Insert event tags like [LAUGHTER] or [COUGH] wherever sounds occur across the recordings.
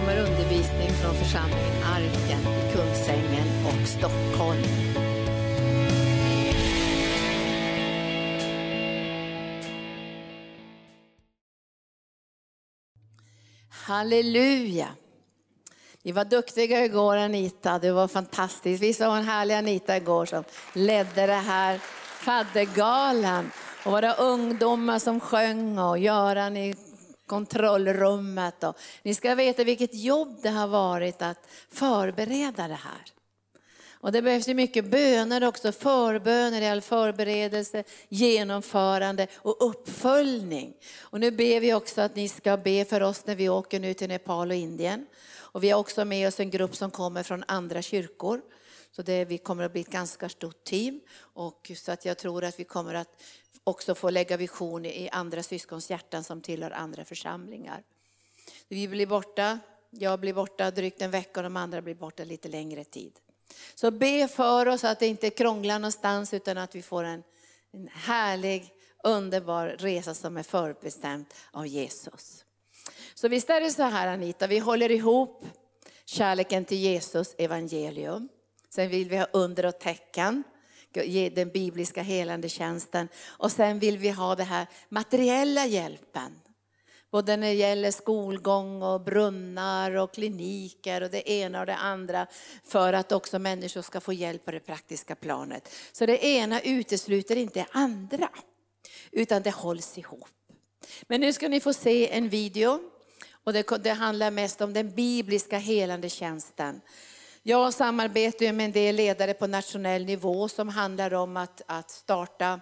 kommer undervisning från församlingen Arken i Kungsängen och Stockholm. Halleluja! Ni var duktiga igår Anita, det var fantastiskt. Visst var hon härlig Anita igår som ledde det här faddergalan. Och våra ungdomar som sjöng och Göran i kontrollrummet. Och ni ska veta vilket jobb det har varit att förbereda det här. Och det behövs ju mycket böner också, förböner i all förberedelse, genomförande och uppföljning. Och nu ber vi också att ni ska be för oss när vi åker nu till Nepal och Indien. Och vi har också med oss en grupp som kommer från andra kyrkor. Så det, vi kommer att bli ett ganska stort team. Och så att jag tror att vi kommer att också få lägga vision i andra syskons hjärtan som tillhör andra församlingar. Vi blir borta, jag blir borta drygt en vecka och de andra blir borta lite längre tid. Så be för oss att det inte krånglar någonstans utan att vi får en, en härlig, underbar resa som är förbestämd av Jesus. Så visst är det så här Anita, vi håller ihop kärleken till Jesus evangelium. Sen vill vi ha under och ge den bibliska helande tjänsten. Och sen vill vi ha den här materiella hjälpen. Både när det gäller skolgång och brunnar och kliniker och det ena och det andra. För att också människor ska få hjälp på det praktiska planet. Så det ena utesluter inte det andra. Utan det hålls ihop. Men nu ska ni få se en video. Och det, det handlar mest om den bibliska helande tjänsten. Jag samarbetar med en del ledare på nationell nivå som handlar om att, att starta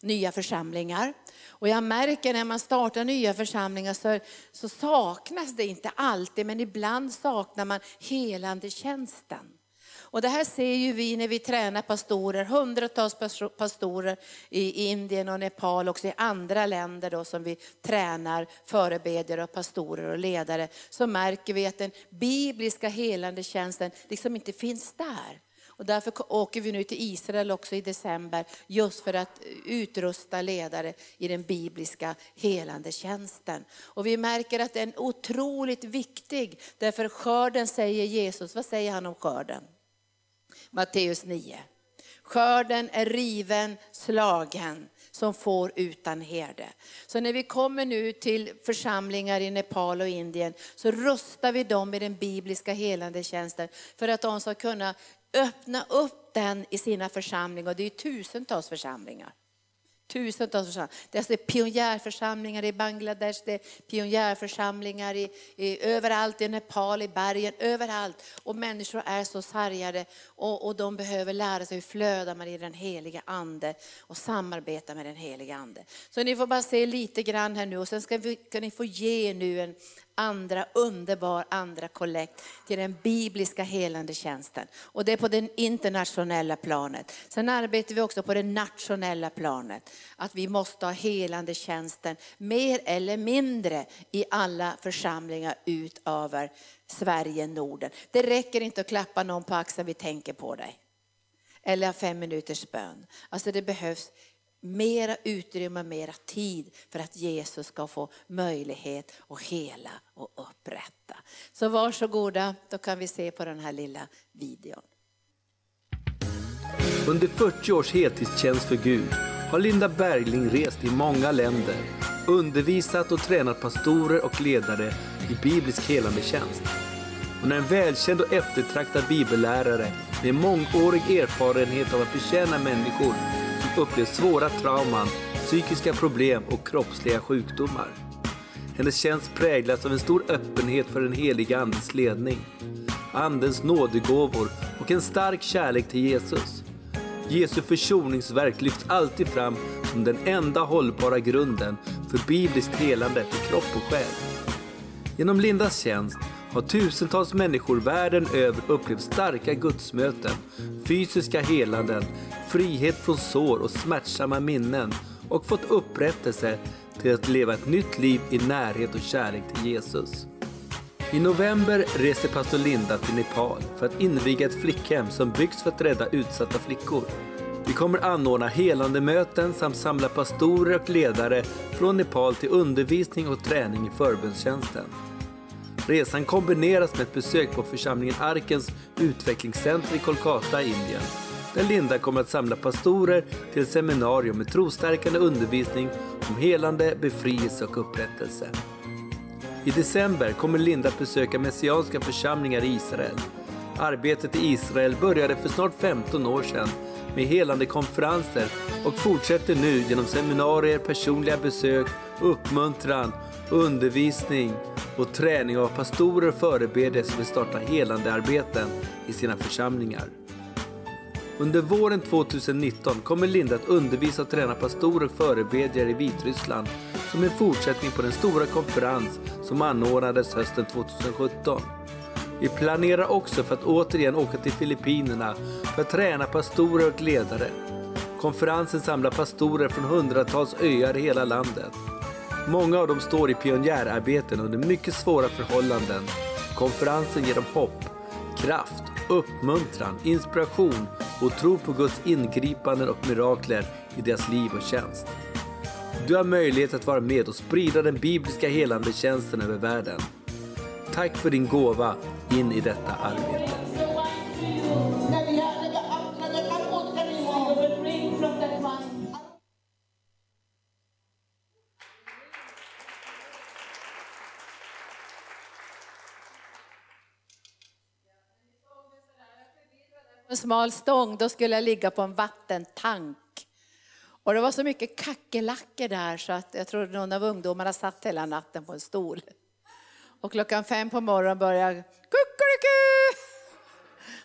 nya församlingar. Och jag märker när man startar nya församlingar så, så saknas det inte alltid, men ibland saknar man helande tjänsten. Och det här ser ju vi när vi tränar pastorer, hundratals pastorer i Indien och Nepal, också i andra länder då som vi tränar förebedjare och pastorer och ledare. Så märker vi att den bibliska helande tjänsten liksom inte finns där. Och därför åker vi nu till Israel också i december, just för att utrusta ledare i den bibliska helande tjänsten. Och vi märker att den är otroligt viktig, därför skörden säger Jesus, vad säger han om skörden? Matteus 9. Skörden är riven, slagen, som får utan herde. Så när vi kommer nu till församlingar i Nepal och Indien så rustar vi dem i den bibliska helande tjänsten för att de ska kunna öppna upp den i sina församlingar. Och det är tusentals församlingar. Tusentals församlingar. Det är alltså pionjärförsamlingar i Bangladesh, det är pionjärförsamlingar i, i, överallt i Nepal, i bergen, överallt. Och människor är så sargade och, och de behöver lära sig hur flödar man i den heliga ande och samarbeta med den heliga ande. Så ni får bara se lite grann här nu och sen ska, vi, ska ni få ge nu en andra underbar andra kollekt till den bibliska helande tjänsten. Och det är på det internationella planet. Sen arbetar vi också på det nationella planet. Att vi måste ha helande tjänsten mer eller mindre i alla församlingar utöver Sverige, Norden. Det räcker inte att klappa någon på axeln, vi tänker på dig. Eller fem minuters bön. Alltså det behövs mera utrymme, mera tid för att Jesus ska få möjlighet att hela och upprätta. Så varsågoda, då kan vi se på den här lilla videon. Under 40 års heltidstjänst för Gud har Linda Bergling rest i många länder, undervisat och tränat pastorer och ledare i biblisk helande tjänst. Hon är en välkänd och eftertraktad bibellärare med mångårig erfarenhet av att betjäna människor upplevt svåra trauman, psykiska problem och kroppsliga sjukdomar. Hennes tjänst präglas av en stor öppenhet för den heliga Andens ledning, Andens nådegåvor och en stark kärlek till Jesus. Jesu försoningsverk lyfts alltid fram som den enda hållbara grunden för bibliskt helande till kropp och själ. Genom Lindas tjänst har tusentals människor världen över upplevt starka gudsmöten, fysiska helanden, frihet från sår och smärtsamma minnen och fått upprättelse till att leva ett nytt liv i närhet och kärlek till Jesus. I november reser pastor Linda till Nepal för att inviga ett flickhem som byggs för att rädda utsatta flickor. Vi kommer anordna helande möten samt samla pastorer och ledare från Nepal till undervisning och träning i förbundstjänsten. Resan kombineras med ett besök på församlingen Arkens utvecklingscenter i Kolkata, Indien. Där Linda kommer att samla pastorer till ett seminarium med trostärkande undervisning om helande, befrielse och upprättelse. I december kommer Linda att besöka messianska församlingar i Israel. Arbetet i Israel började för snart 15 år sedan med helande konferenser och fortsätter nu genom seminarier, personliga besök, uppmuntran, undervisning och träning av pastorer och förebedjare som vill starta helande arbeten i sina församlingar. Under våren 2019 kommer Linda att undervisa och träna pastorer och förebedjare i Vitryssland som en fortsättning på den stora konferens som anordnades hösten 2017. Vi planerar också för att återigen åka till Filippinerna för att träna pastorer och ledare. Konferensen samlar pastorer från hundratals öar i hela landet. Många av dem står i pionjärarbeten under mycket svåra förhållanden. Konferensen ger dem hopp, kraft, uppmuntran, inspiration och tro på Guds ingripanden och mirakler i deras liv och tjänst. Du har möjlighet att vara med och sprida den bibliska helande tjänsten över världen. Tack för din gåva in i detta arbete. En smal stång, då skulle jag ligga på en vattentank. Och det var så mycket kackerlackor där så att jag tror någon av ungdomarna satt hela natten på en stol. Och klockan fem på morgonen började kuckeliku!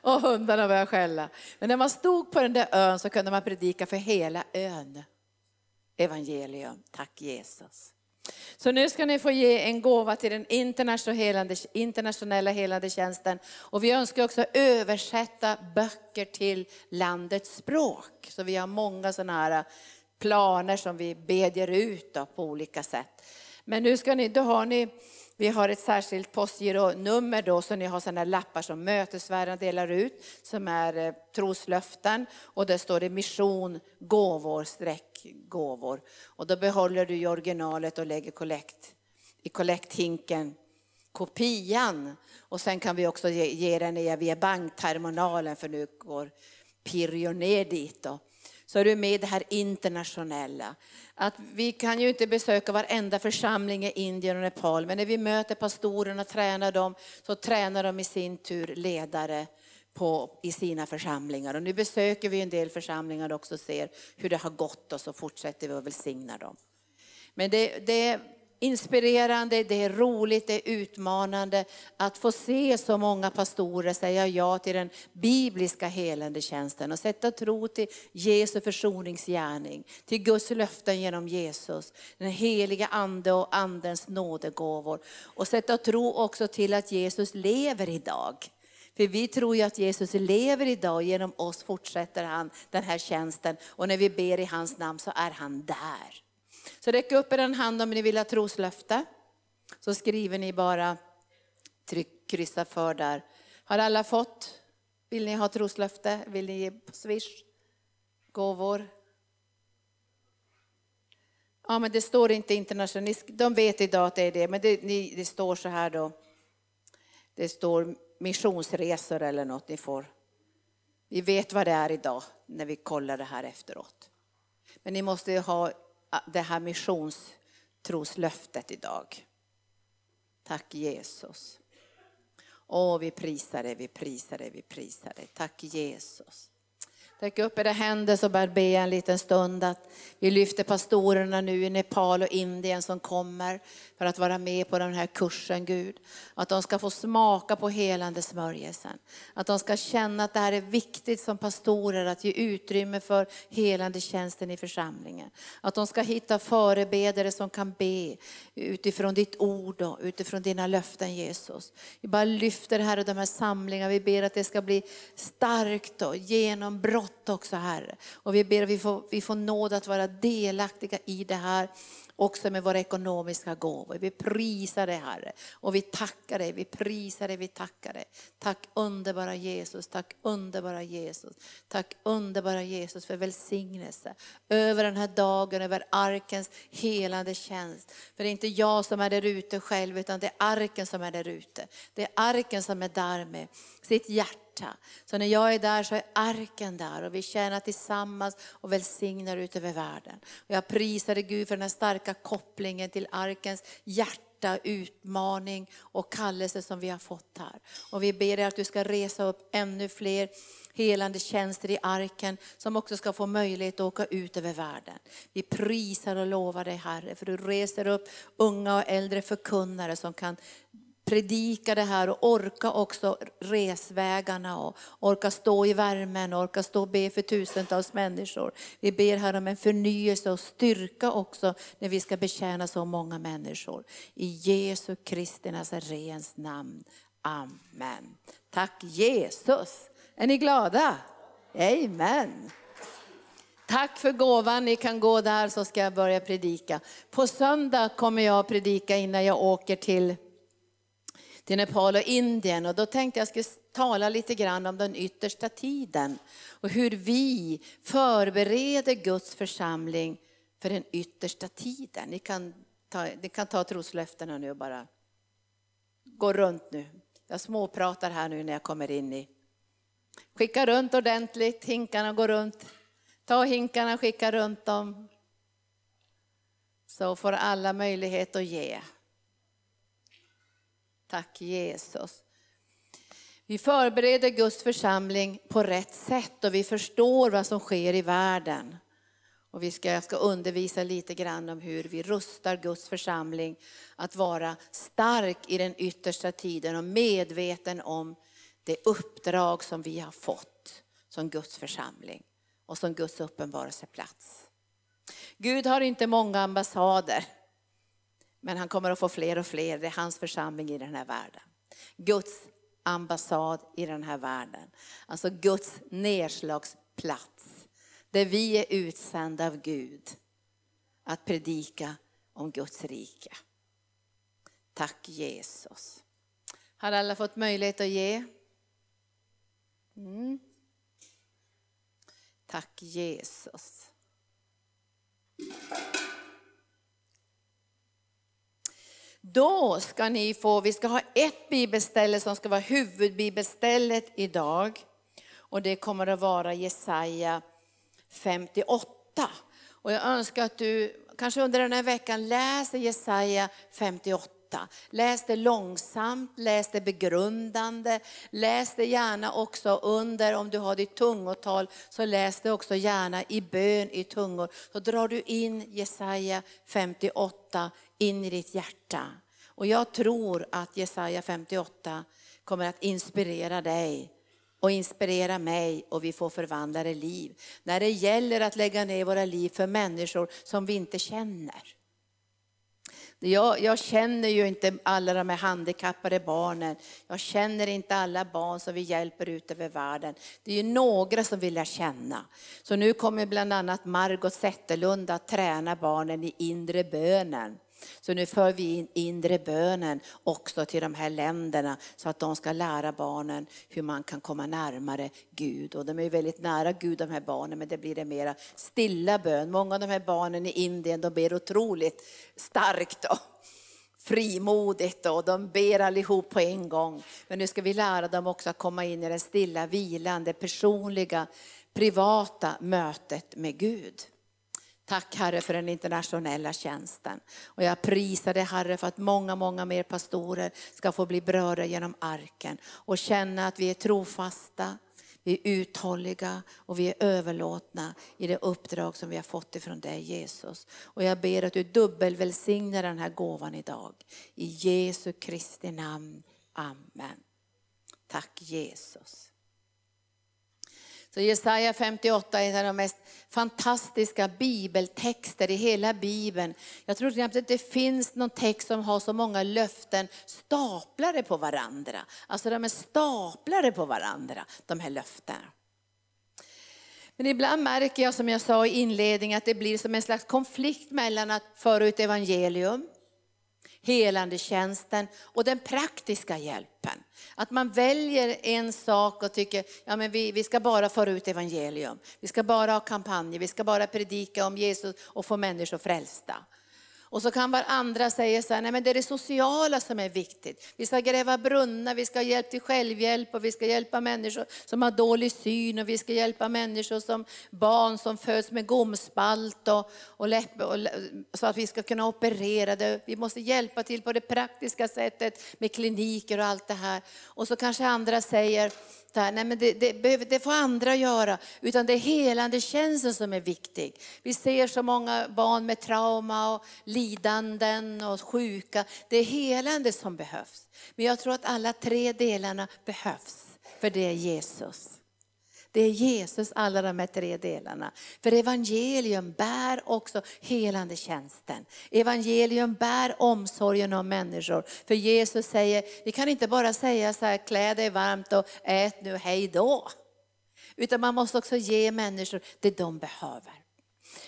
Och hundarna började skälla. Men när man stod på den där ön så kunde man predika för hela ön. Evangelium, tack Jesus. Så nu ska ni få ge en gåva till den internationella helande tjänsten. Och vi önskar också översätta böcker till landets språk. Så vi har många sådana här planer som vi bedjer ut på olika sätt. Men nu ska ni, då har ni vi har ett särskilt postgironummer då, så ni har sådana lappar som mötesvärdarna delar ut, som är eh, troslöften. Och där står det mission, gåvor, streck, gåvor. Och då behåller du i originalet och lägger kollekt, i kollekthinken kopian. Och sen kan vi också ge, ge den via bankterminalen, för nu går Pirjo ner dit. Då så är du med i det här internationella. Att vi kan ju inte besöka varenda församling i Indien och Nepal, men när vi möter pastorerna och tränar dem, så tränar de i sin tur ledare på, i sina församlingar. Och nu besöker vi en del församlingar också och ser hur det har gått och så fortsätter vi att välsigna dem. Men det, det inspirerande, det är roligt, det är utmanande att få se så många pastorer säga ja till den bibliska helande tjänsten och sätta tro till Jesu försoningsgärning, till Guds löften genom Jesus, den heliga ande och andens nådegåvor. Och sätta tro också till att Jesus lever idag. För vi tror ju att Jesus lever idag, genom oss fortsätter han den här tjänsten och när vi ber i hans namn så är han där. Så räck upp er en hand om ni vill ha troslöfte. Så skriver ni bara, tryck, kryssa för där. Har alla fått? Vill ni ha troslöfte? Vill ni ge på swish? Gåvor? Ja, men det står inte internationellt. De vet idag att det är det, men det, det står så här då. Det står missionsresor eller något ni får. Vi vet vad det är idag när vi kollar det här efteråt. Men ni måste ha det här missionstroslöftet idag. Tack Jesus. Åh, vi prisar dig, vi prisar dig, vi prisar dig. Tack Jesus. Sträck upp era händer så bär be en liten stund att vi lyfter pastorerna nu i Nepal och Indien som kommer för att vara med på den här kursen Gud. Att de ska få smaka på helande smörjelsen. Att de ska känna att det här är viktigt som pastorer att ge utrymme för helande tjänsten i församlingen. Att de ska hitta förebedare som kan be utifrån ditt ord och utifrån dina löften Jesus. Vi bara lyfter här och de här samlingarna, vi ber att det ska bli starkt och genombrott också Herre. Och vi ber att vi får, vi får nåd att vara delaktiga i det här också med våra ekonomiska gåvor. Vi prisar dig Herre och vi tackar dig, vi prisar dig, vi tackar dig. Tack underbara Jesus, tack underbara Jesus, tack underbara Jesus för välsignelse över den här dagen, över arkens helande tjänst. För det är inte jag som är där ute själv utan det är arken som är där ute. Det är arken som är där med sitt hjärta hjärta. Så när jag är där så är arken där och vi tjänar tillsammans och välsignar ut över världen. Och jag prisade Gud för den här starka kopplingen till arkens hjärta utmaning och kallelse som vi har fått här. Och vi ber dig att du ska resa upp ännu fler helande tjänster i arken som också ska få möjlighet att åka ut över världen. Vi prisar och lovar dig Herre för du reser upp unga och äldre förkunnare som kan predika det här och orka också resvägarna och orka stå i värmen, och orka stå och be för tusentals människor. Vi ber här om en förnyelse och styrka också när vi ska betjäna så många människor. I Jesu Kristi Nazarens namn. Amen. Tack Jesus. Är ni glada? Amen. Tack för gåvan, ni kan gå där så ska jag börja predika. På söndag kommer jag att predika innan jag åker till till Nepal och Indien. Och då tänkte jag skulle tala lite grann om den yttersta tiden och hur vi förbereder Guds församling för den yttersta tiden. Ni kan ta, ni kan ta troslöftena nu och bara gå runt nu. Jag småpratar här nu när jag kommer in i. Skicka runt ordentligt, hinkarna går runt. Ta hinkarna, skicka runt dem. Så får alla möjlighet att ge. Tack Jesus. Vi förbereder Guds församling på rätt sätt och vi förstår vad som sker i världen. Och vi ska, jag ska undervisa lite grann om hur vi rustar Guds församling att vara stark i den yttersta tiden och medveten om det uppdrag som vi har fått som Guds församling och som Guds uppenbarelseplats. Gud har inte många ambassader. Men han kommer att få fler och fler. Det är hans församling i den här världen. Guds ambassad i den här världen. Alltså Guds nedslagsplats. Där vi är utsända av Gud att predika om Guds rike. Tack Jesus. Har alla fått möjlighet att ge? Mm. Tack Jesus. Då ska ni få, vi ska ha ett bibelställe som ska vara huvudbibelstället idag. Och det kommer att vara Jesaja 58. Och jag önskar att du kanske under den här veckan läser Jesaja 58. Läs det långsamt, läs det begrundande, läs det gärna också under, om du har ditt tungotal, så läs det också gärna i bön i tungor. Så drar du in Jesaja 58 in i ditt hjärta. Och jag tror att Jesaja 58 kommer att inspirera dig och inspirera mig och vi får förvandlade liv. När det gäller att lägga ner våra liv för människor som vi inte känner. Jag, jag, känner ju inte alla de här handikappade barnen. Jag känner inte alla barn som vi hjälper ut över världen. Det är ju några som vill jag känna. Så nu kommer bland annat Margot Zetterlund att träna barnen i inre bönen. Så nu för vi in inre bönen också till de här länderna så att de ska lära barnen hur man kan komma närmare Gud. Och de är väldigt nära Gud de här barnen men det blir en mera stilla bön. Många av de här barnen i Indien de ber otroligt starkt och frimodigt och de ber allihop på en gång. Men nu ska vi lära dem också att komma in i den stilla, vilan, det personliga, privata mötet med Gud. Tack Herre för den internationella tjänsten. Och jag prisar dig Herre för att många, många mer pastorer ska få bli berörda genom arken och känna att vi är trofasta, vi är uthålliga och vi är överlåtna i det uppdrag som vi har fått ifrån dig Jesus. Och jag ber att du dubbelvälsignar den här gåvan idag. I Jesu Kristi namn. Amen. Tack Jesus. Så Jesaja 58 är en av de mest fantastiska bibeltexter i hela Bibeln. Jag tror knappt att det finns någon text som har så många löften staplade på varandra. Alltså de är staplade på varandra, de här löftena. Men ibland märker jag, som jag sa i inledningen, att det blir som en slags konflikt mellan att föra ut evangelium, helande tjänsten och den praktiska hjälpen. Att man väljer en sak och tycker, ja men vi, vi ska bara föra ut evangelium. Vi ska bara ha kampanjer, vi ska bara predika om Jesus och få människor frälsta. Och så kan andra säga så här, nej men det är det sociala som är viktigt. Vi ska gräva brunnar, vi ska ha hjälp till självhjälp och vi ska hjälpa människor som har dålig syn och vi ska hjälpa människor som barn som föds med gomspalt och, och, läpp, och så att vi ska kunna operera det. Vi måste hjälpa till på det praktiska sättet med kliniker och allt det här. Och så kanske andra säger, där. Nej, men det, det, det, får andra göra, utan det är helande tjänsten som är viktig. Vi ser så många barn med trauma och lidanden och sjuka. Det är helande som behövs. Men jag tror att alla tre delarna behövs, för det är Jesus. Det är Jesus alla de här tre delarna. För evangelium bär också helande tjänsten. Evangelium bär omsorgen om människor. För Jesus säger, vi kan inte bara säga så här, klä dig varmt och ät nu, hej då. Utan man måste också ge människor det de behöver.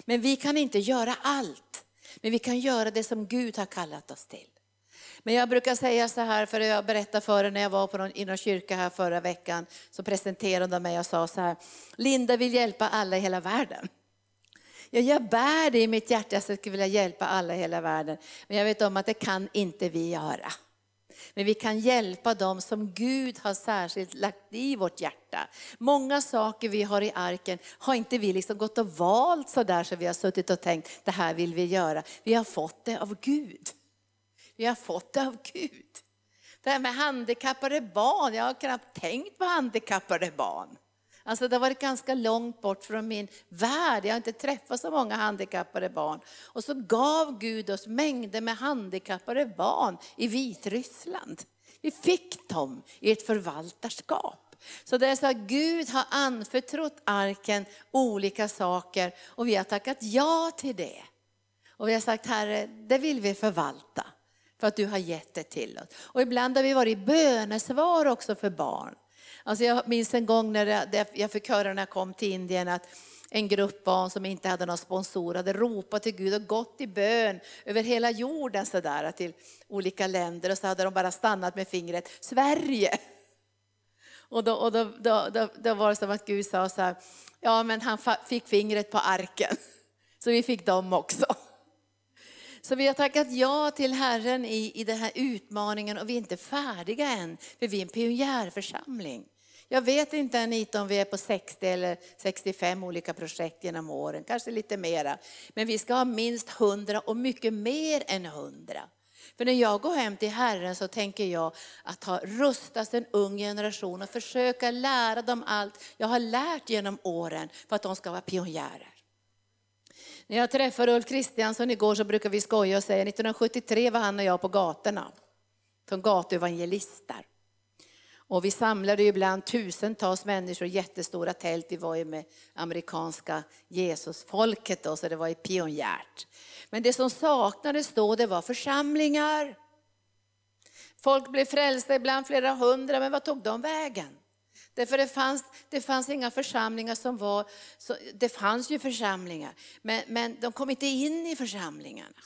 Men vi kan inte göra allt. Men vi kan göra det som Gud har kallat oss till. Men jag brukar säga så här, för jag berättade för er när jag var på någon, i någon kyrka här förra veckan, så presenterade de mig och sa så här, Linda vill hjälpa alla i hela världen. Ja, jag bär det i mitt hjärta, jag skulle vilja hjälpa alla i hela världen. Men jag vet om att det kan inte vi göra. Men vi kan hjälpa dem som Gud har särskilt lagt i vårt hjärta. Många saker vi har i arken har inte vi liksom gått och valt så där så vi har suttit och tänkt, det här vill vi göra. Vi har fått det av Gud. Vi har fått det av Gud. Det här med handikappade barn, jag har knappt tänkt på handikappade barn. Alltså det har varit ganska långt bort från min värld. Jag har inte träffat så många handikappade barn. Och så gav Gud oss mängder med handikappade barn i Vitryssland. Vi fick dem i ett förvaltarskap. Så det är så att Gud har anförtrott arken olika saker och vi har tackat ja till det. Och vi har sagt Herre, det vill vi förvalta för att du har gett det till oss. Och ibland har vi varit i bönesvar också för barn. Alltså jag minns en gång när jag fick höra när jag kom till Indien att en grupp barn som inte hade någon sponsor hade ropat till Gud och gått i bön över hela jorden sådär till olika länder och så hade de bara stannat med fingret, Sverige. Och då, och då, då, då, då var det som att Gud sa så här, ja men han fick fingret på arken. Så vi fick dem också. Så vi har tackat ja till Herren i, i den här utmaningen och vi är inte färdiga än, för vi är en pionjärförsamling. Jag vet inte Anita om vi är på 60 eller 65 olika projekt genom åren, kanske lite mera. Men vi ska ha minst 100 och mycket mer än 100. För när jag går hem till Herren så tänker jag att ha rustat en ung generation och försöka lära dem allt jag har lärt genom åren för att de ska vara pionjärer. När jag träffade Ulf Kristiansson igår så brukar vi skoja och säga 1973 var han och jag på gatorna som gatuevangelister. Och vi samlade ibland tusentals människor i jättestora tält. Vi var ju med amerikanska Jesusfolket då, så det var ju pionjärt. Men det som saknades då, det var församlingar. Folk blev frälsta, ibland flera hundra, men vad tog de vägen? Därför det fanns, det fanns inga församlingar som var, så, det fanns ju församlingar, men, men de kom inte in i församlingarna.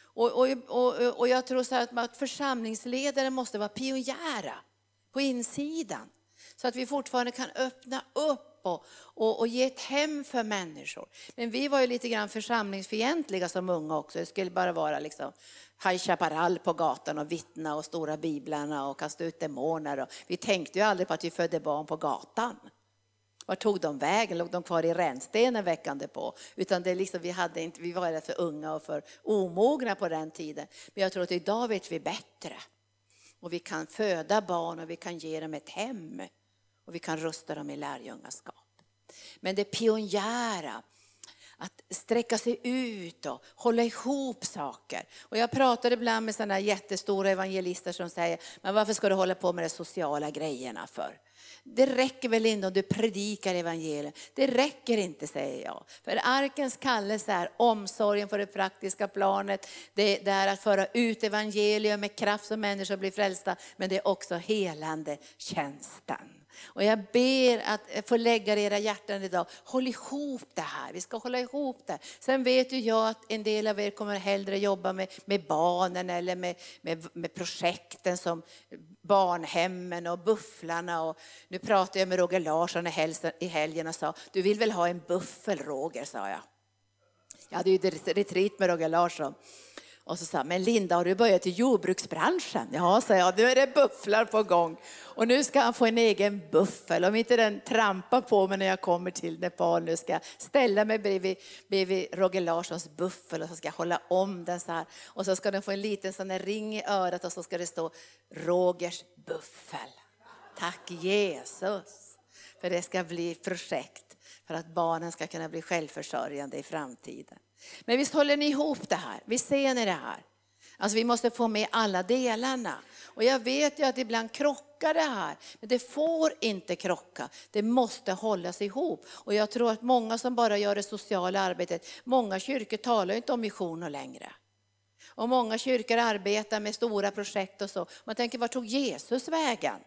Och, och, och, och jag tror så att, att församlingsledare måste vara pionjära på insidan. Så att vi fortfarande kan öppna upp och, och, och, ge ett hem för människor. Men vi var ju lite grann församlingsfientliga som unga också. Det skulle bara vara liksom High Chaparral på gatan och vittna och stora biblarna och kasta ut demoner. Och vi tänkte ju aldrig på att vi födde barn på gatan. Var tog de vägen? Låg de kvar i rännstenen veckan på? Utan det liksom, vi, hade inte, vi var för unga och för omogna på den tiden. Men jag tror att idag vet vi bättre. Och vi kan föda barn och vi kan ge dem ett hem. Och vi kan rusta dem i lärjungaskap. Men det pionjära, att sträcka sig ut och hålla ihop saker. Och jag pratar ibland med sådana jättestora evangelister som säger, men varför ska du hålla på med de sociala grejerna för? Det räcker väl inte om du predikar evangeliet. Det räcker inte säger jag. För arkens kallelse är omsorgen för det praktiska planet. Det är att föra ut evangelium med kraft så människor blir frälsta. Men det är också helande tjänsten. Och jag ber att eh, få lägga era hjärtan idag. Håll ihop det här, vi ska hålla ihop det. Sen vet ju jag att en del av er kommer hellre jobba med, med barnen eller med, med, med projekten som barnhemmen och bufflarna. Och nu pratade jag med Roger Larsson i helgen och sa, du vill väl ha en buffel Roger, sa jag. Jag hade ju retreat med Roger Larsson. Och så sa han, men Linda har du börjat i jordbruksbranschen? Ja, sa jag, nu är det bufflar på gång. Och nu ska han få en egen buffel. Om inte den trampar på mig när jag kommer till Nepal nu ska jag ställa mig bredvid, bredvid Roger Larssons buffel och så ska jag hålla om den så här. Och så ska den få en liten sån ring i örat och så ska det stå Rogers buffel. Tack Jesus. För det ska bli projekt för att barnen ska kunna bli självförsörjande i framtiden. Men visst håller ni ihop det här? Visst ser ni det här? Alltså vi måste få med alla delarna. Och jag vet ju att ibland krockar det här, men det får inte krocka. Det måste hållas ihop. Och jag tror att många som bara gör det sociala arbetet, många kyrkor talar inte om missioner längre. Och många kyrkor arbetar med stora projekt och så. Man tänker, var tog Jesus vägen?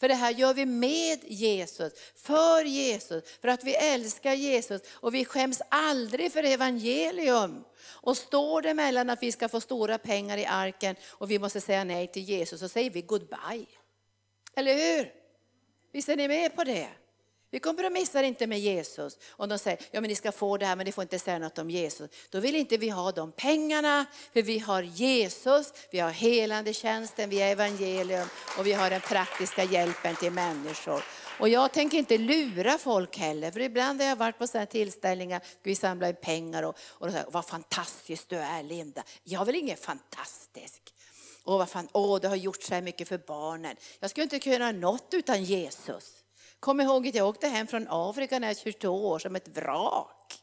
För det här gör vi med Jesus, för Jesus, för att vi älskar Jesus och vi skäms aldrig för evangelium. Och står det mellan att vi ska få stora pengar i arken och vi måste säga nej till Jesus så säger vi goodbye. Eller hur? Visst är ni med på det? Vi kompromissar inte med Jesus. Om de säger, ja men ni ska få det här men ni får inte säga något om Jesus. Då vill inte vi ha de pengarna, för vi har Jesus, vi har helande tjänsten, vi har evangelium och vi har den praktiska hjälpen till människor. Och jag tänker inte lura folk heller, för ibland har jag varit på sådana tillställningar, vi samlar in pengar och, och de säger, vad fantastisk du är Linda. Jag är väl ingen fantastisk. Åh, vad fan, åh, du har gjort så här mycket för barnen. Jag skulle inte kunna göra något utan Jesus. Kom ihåg att jag åkte hem från Afrika när jag var 22 år som ett vrak.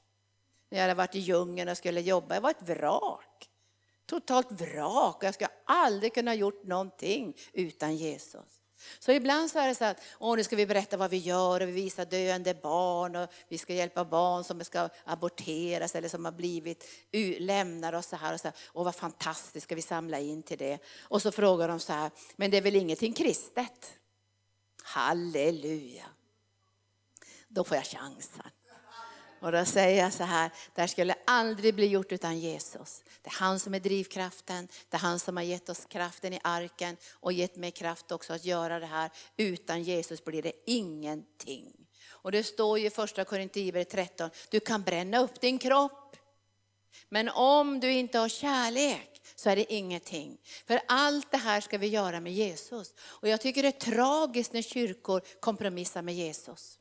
När jag hade varit i djungeln och skulle jobba. Jag var ett vrak. Totalt vrak. Jag skulle aldrig kunna gjort någonting utan Jesus. Så ibland så är det så att åh, nu ska vi berätta vad vi gör och vi visar döende barn och vi ska hjälpa barn som ska aborteras eller som har blivit lämnade och så här. Och så här. Åh, vad fantastiskt, ska vi samla in till det? Och så frågar de så här, men det är väl ingenting kristet? Halleluja. Då får jag chansen. Och då säger jag så här, det här skulle aldrig bli gjort utan Jesus. Det är han som är drivkraften, det är han som har gett oss kraften i arken och gett mig kraft också att göra det här. Utan Jesus blir det ingenting. Och det står ju i första Korinthierbrevet 13, du kan bränna upp din kropp. Men om du inte har kärlek så är det ingenting. För allt det här ska vi göra med Jesus. Och jag tycker det är tragiskt när kyrkor kompromissar med Jesus.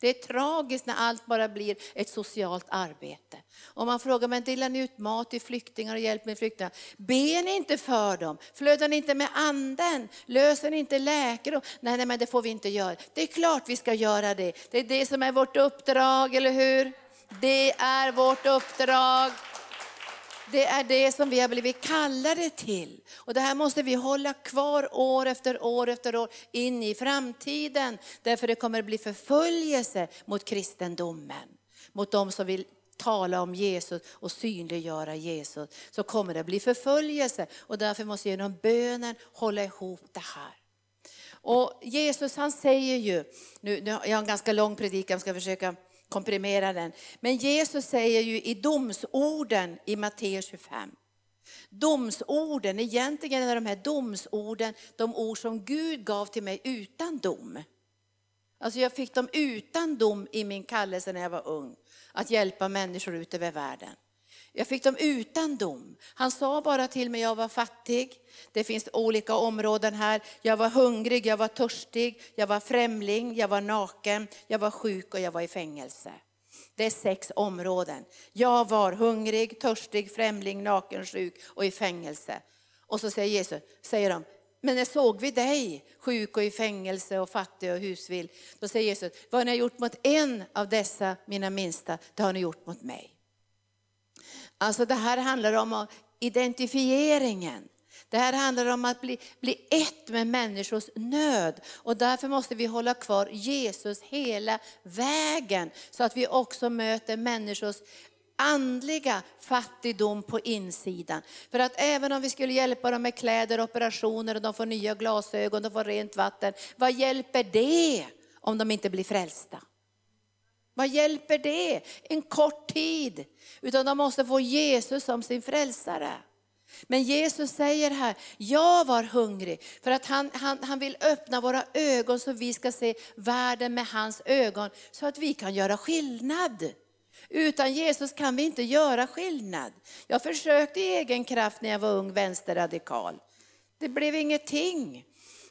Det är tragiskt när allt bara blir ett socialt arbete. Om man frågar, men delar ni ut mat till flyktingar och hjälp med flyktingar? Ber ni inte för dem? Flödar ni inte med anden? Löser ni inte läkare? Nej, nej, men det får vi inte göra. Det är klart vi ska göra det. Det är det som är vårt uppdrag, eller hur? Det är vårt uppdrag. Det är det som vi har blivit kallade till. Och det här måste vi hålla kvar år efter år efter år in i framtiden. Därför det kommer att bli förföljelse mot kristendomen. Mot de som vill tala om Jesus och synliggöra Jesus. Så kommer det bli förföljelse och därför måste vi genom bönen hålla ihop det här. Och Jesus han säger ju, nu, jag har en ganska lång predikan, jag ska försöka komprimera den. Men Jesus säger ju i domsorden i Matteus 25. Domsorden, egentligen är de här domsorden de ord som Gud gav till mig utan dom. Alltså jag fick dem utan dom i min kallelse när jag var ung, att hjälpa människor ut över världen. Jag fick dem utan dom. Han sa bara till mig, jag var fattig. Det finns olika områden här. Jag var hungrig, jag var törstig, jag var främling, jag var naken, jag var sjuk och jag var i fängelse. Det är sex områden. Jag var hungrig, törstig, främling, naken, sjuk och i fängelse. Och så säger Jesus, säger de, men när såg vi dig sjuk och i fängelse och fattig och husvill? Då säger Jesus, vad ni har gjort mot en av dessa mina minsta, det har ni gjort mot mig. Alltså det här handlar om identifieringen. Det här handlar om att bli, bli ett med människors nöd. Och därför måste vi hålla kvar Jesus hela vägen. Så att vi också möter människors andliga fattigdom på insidan. För att även om vi skulle hjälpa dem med kläder, operationer och de får nya glasögon, de får rent vatten. Vad hjälper det om de inte blir frälsta? Vad hjälper det? En kort tid. Utan de måste få Jesus som sin frälsare. Men Jesus säger här, jag var hungrig för att han, han, han vill öppna våra ögon så vi ska se världen med hans ögon så att vi kan göra skillnad. Utan Jesus kan vi inte göra skillnad. Jag försökte i egen kraft när jag var ung vänsterradikal. Det blev ingenting.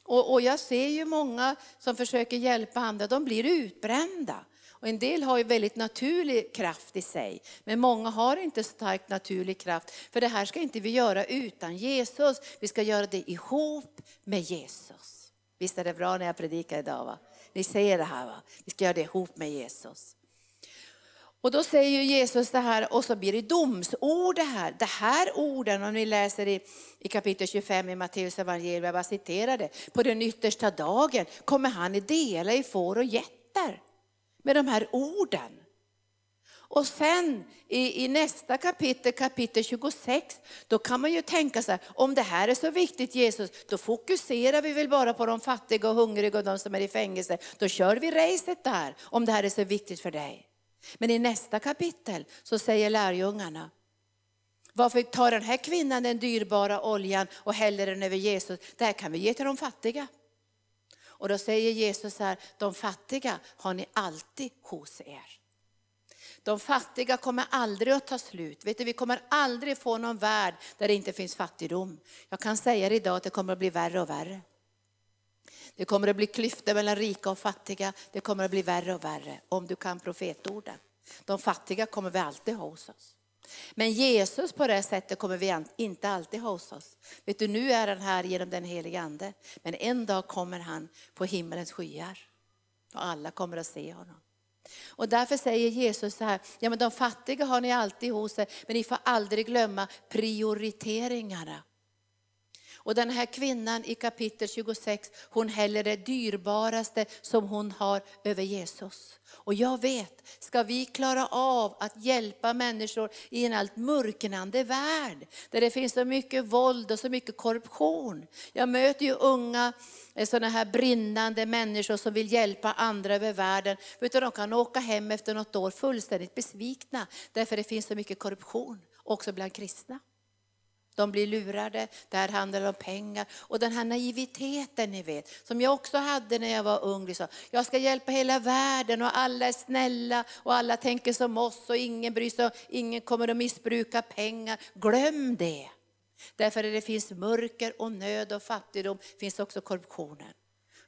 Och, och jag ser ju många som försöker hjälpa andra, de blir utbrända. Och en del har ju väldigt naturlig kraft i sig, men många har inte stark naturlig kraft. För det här ska inte vi göra utan Jesus, vi ska göra det ihop med Jesus. Visst är det bra när jag predikar idag? Va? Ni ser det här, va? vi ska göra det ihop med Jesus. Och då säger Jesus det här och så blir det domsord det här. Det här orden, om ni läser i, i kapitel 25 i Matteus evangelium, jag bara citerar det. På den yttersta dagen kommer han att dela i får och getter med de här orden. Och sen i, i, nästa kapitel, kapitel 26, då kan man ju tänka så här, om det här är så viktigt Jesus, då fokuserar vi väl bara på de fattiga och hungriga och de som är i fängelse. Då kör vi racet där, om det här är så viktigt för dig. Men i nästa kapitel så säger lärjungarna, varför tar den här kvinnan den dyrbara oljan och häller den över Jesus? Det här kan vi ge till de fattiga. Och då säger Jesus här, de fattiga har ni alltid hos er. De fattiga kommer aldrig att ta slut. Vet du, vi kommer aldrig få någon värld där det inte finns fattigdom. Jag kan säga idag att det kommer att bli värre och värre. Det kommer att bli klyftor mellan rika och fattiga. Det kommer att bli värre och värre om du kan profetorden. De fattiga kommer vi alltid ha hos oss. Men Jesus på det sättet kommer vi inte alltid ha hos oss. Vet du, nu är han här genom den helige Ande. Men en dag kommer han på himmelens skyar. Och alla kommer att se honom. Och därför säger Jesus så här, ja men de fattiga har ni alltid hos er, men ni får aldrig glömma prioriteringarna. Och den här kvinnan i kapitel 26, hon häller det dyrbaraste som hon har över Jesus. Och jag vet, ska vi klara av att hjälpa människor i en allt mörknande värld, där det finns så mycket våld och så mycket korruption. Jag möter ju unga eh, sådana här brinnande människor som vill hjälpa andra över världen. utan de kan åka hem efter något år fullständigt besvikna, därför det finns så mycket korruption, också bland kristna. De blir lurade, det här handlar om pengar. Och den här naiviteten ni vet, som jag också hade när jag var ung. Liksom. Jag ska hjälpa hela världen och alla är snälla och alla tänker som oss och ingen bryr sig, ingen kommer att missbruka pengar. Glöm det. Därför att det finns mörker och nöd och fattigdom finns också korruptionen.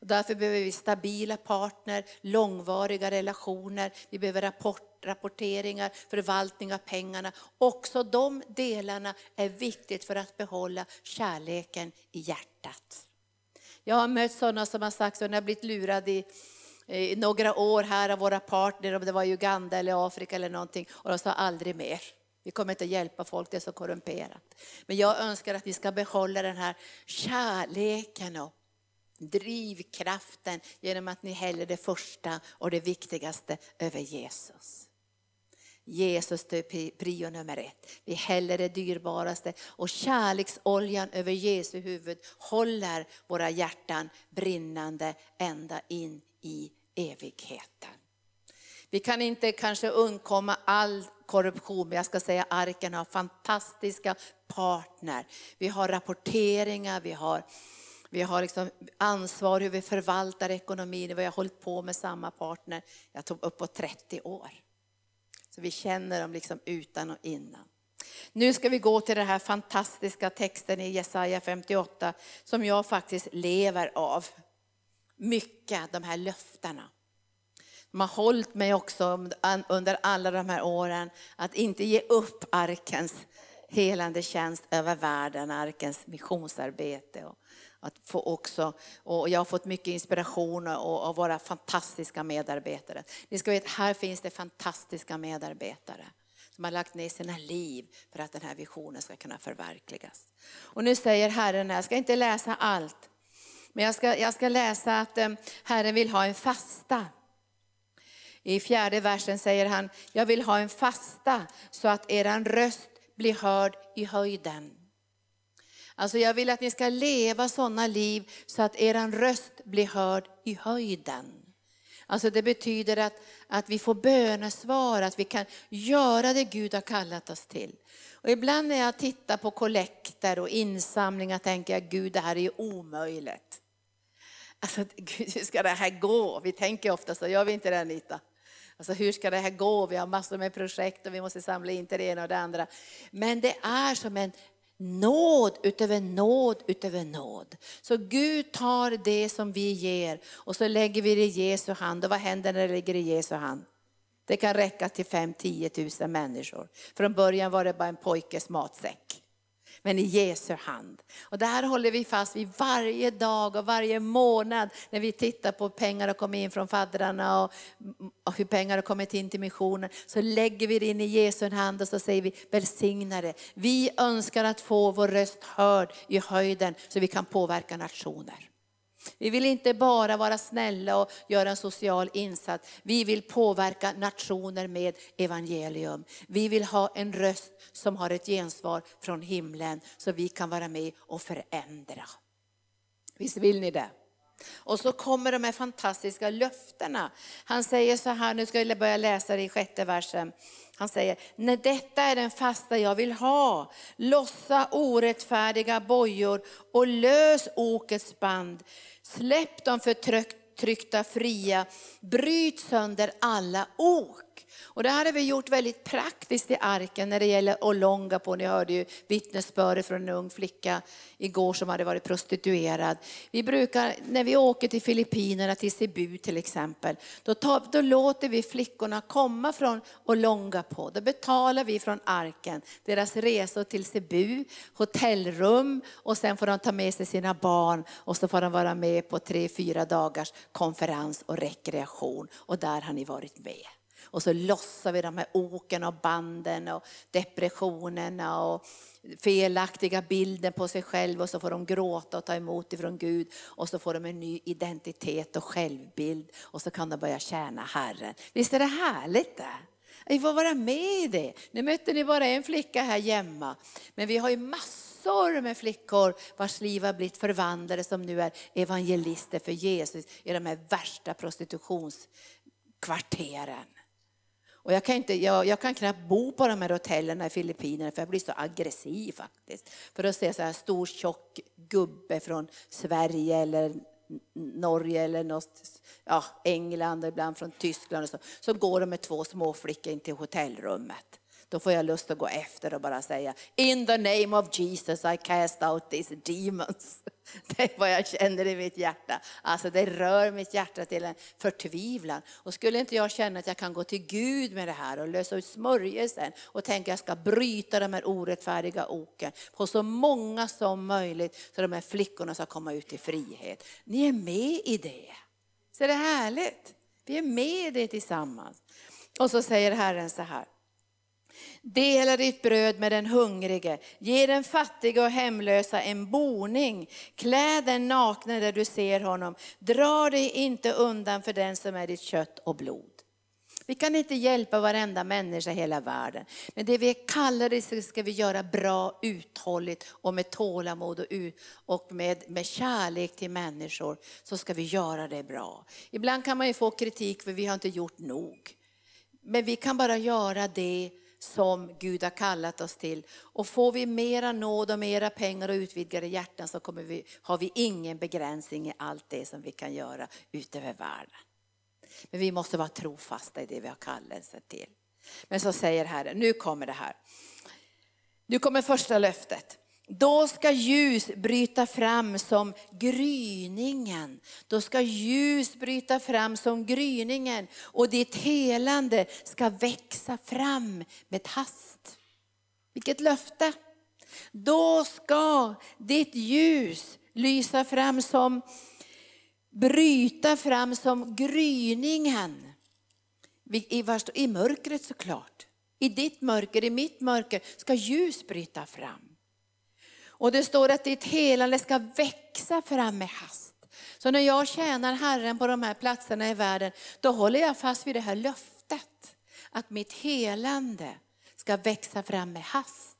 Och därför behöver vi stabila partner, långvariga relationer, vi behöver rapporter rapporteringar, förvaltning av pengarna. Också de delarna är viktigt för att behålla kärleken i hjärtat. Jag har mött sådana som har sagt, så när jag blivit lurad i, i några år här av våra partner, om det var Uganda eller Afrika eller någonting, och de sa aldrig mer. Vi kommer inte att hjälpa folk, det är så korrumperat. Men jag önskar att vi ska behålla den här kärleken och drivkraften genom att ni häller det första och det viktigaste över Jesus. Jesus är prio nummer ett. Vi häller det dyrbaraste och kärleksoljan över Jesu huvud håller våra hjärtan brinnande ända in i evigheten. Vi kan inte kanske undkomma all korruption, men jag ska säga arken har fantastiska partner. Vi har rapporteringar, vi har, vi har liksom ansvar hur vi förvaltar ekonomin. Vi har hållit på med samma partner, jag tog uppåt 30 år. Så vi känner dem liksom utan och innan. Nu ska vi gå till den här fantastiska texten i Jesaja 58 som jag faktiskt lever av. Mycket, de här löftena. De har hållit mig också under alla de här åren att inte ge upp arkens helande tjänst över världen, arkens missionsarbete. Och att få också, och jag har fått mycket inspiration av våra fantastiska medarbetare. Ni ska veta, här finns det fantastiska medarbetare som har lagt ner sina liv för att den här visionen ska kunna förverkligas. Och nu säger Herren, jag ska inte läsa allt, men jag ska, jag ska läsa att eh, Herren vill ha en fasta. I fjärde versen säger han, jag vill ha en fasta så att eran röst blir hörd i höjden. Alltså jag vill att ni ska leva sådana liv så att er röst blir hörd i höjden. Alltså det betyder att, att vi får bönesvar, att vi kan göra det Gud har kallat oss till. Och ibland när jag tittar på kollekter och insamlingar tänker jag, Gud det här är ju omöjligt. Alltså [LAUGHS] Gud, hur ska det här gå? Vi tänker ofta så, gör vi inte det Anita? Alltså hur ska det här gå? Vi har massor med projekt och vi måste samla in till det ena och det andra. Men det är som en nåd utöver nåd utöver nåd. Så Gud tar det som vi ger och så lägger vi det i Jesu hand. Och vad händer när det ligger i Jesu hand? Det kan räcka till 5-10 000 människor. Från början var det bara en pojkes matsäck men i Jesu hand. Och det här håller vi fast vid varje dag och varje månad när vi tittar på pengar som kommer in från faddrarna och, och hur pengar har kommit in till missionen. Så lägger vi det in i Jesu hand och så säger vi välsigna det. Vi önskar att få vår röst hörd i höjden så vi kan påverka nationer. Vi vill inte bara vara snälla och göra en social insats. Vi vill påverka nationer med evangelium. Vi vill ha en röst som har ett gensvar från himlen så vi kan vara med och förändra. Visst vill ni det? Och så kommer de här fantastiska löftena. Han säger så här, nu ska jag börja läsa det i sjätte versen. Han säger, när detta är den fasta jag vill ha, lossa orättfärdiga bojor och lös okets band. Släpp de förtryckta fria, bryt sönder alla ok. Och det här har vi gjort väldigt praktiskt i arken när det gäller Olongapo. Ni hörde ju vittnesbördet från en ung flicka igår som hade varit prostituerad. Vi brukar, när vi åker till Filippinerna, till Cebu till exempel, då, tar, då låter vi flickorna komma från Olongapo. Då betalar vi från arken deras resor till Cebu, hotellrum och sen får de ta med sig sina barn och så får de vara med på tre, fyra dagars konferens och rekreation. Och där har ni varit med. Och så lossar vi de här oken och banden och depressionerna och felaktiga bilden på sig själv och så får de gråta och ta emot ifrån Gud och så får de en ny identitet och självbild och så kan de börja tjäna Herren. Visst är det härligt det? Vi får vara med i det. Nu mötte ni bara en flicka här hemma, men vi har ju massor med flickor vars liv har blivit förvandlade som nu är evangelister för Jesus i de här värsta prostitutionskvarteren. Och jag, kan inte, jag, jag, kan knappt bo på de här hotellen i Filippinerna för jag blir så aggressiv faktiskt. För att se så här stor tjock gubbe från Sverige eller Norge eller något, ja, England och ibland från Tyskland och så. Så går de med två småflickor in till hotellrummet. Då får jag lust att gå efter och bara säga In the name of Jesus I cast out these demons. [LAUGHS] Det är vad jag känner i mitt hjärta. Alltså det rör mitt hjärta till en förtvivlan. Och skulle inte jag känna att jag kan gå till Gud med det här och lösa ut smörjelsen och tänka att jag ska bryta de här orättfärdiga oken på så många som möjligt så de här flickorna ska komma ut i frihet. Ni är med i det. Så det är härligt. Vi är med i det tillsammans. Och så säger Herren så här. Dela ditt bröd med den hungrige, ge den fattiga och hemlösa en boning, klä den nakne där du ser honom, dra dig inte undan för den som är ditt kött och blod. Vi kan inte hjälpa varenda människa i hela världen. Men det vi kallar det ska vi göra bra, uthålligt och med tålamod och, och med, med kärlek till människor. Så ska vi göra det bra. Ibland kan man ju få kritik för vi har inte gjort nog. Men vi kan bara göra det som Gud har kallat oss till. Och får vi mera nåd och mera pengar och utvidgade hjärtan så kommer vi, har vi ingen begränsning i allt det som vi kan göra utöver världen. Men vi måste vara trofasta i det vi har kallelsen till. Men så säger Herren, nu kommer det här. Nu kommer första löftet. Då ska ljus bryta fram som gryningen. Då ska ljus bryta fram som gryningen och ditt helande ska växa fram med hast. Vilket löfte! Då ska ditt ljus lysa fram som, bryta fram som gryningen. I, I mörkret såklart. I ditt mörker, i mitt mörker ska ljus bryta fram. Och det står att ditt helande ska växa fram med hast. Så när jag tjänar Herren på de här platserna i världen, då håller jag fast vid det här löftet. Att mitt helande ska växa fram med hast.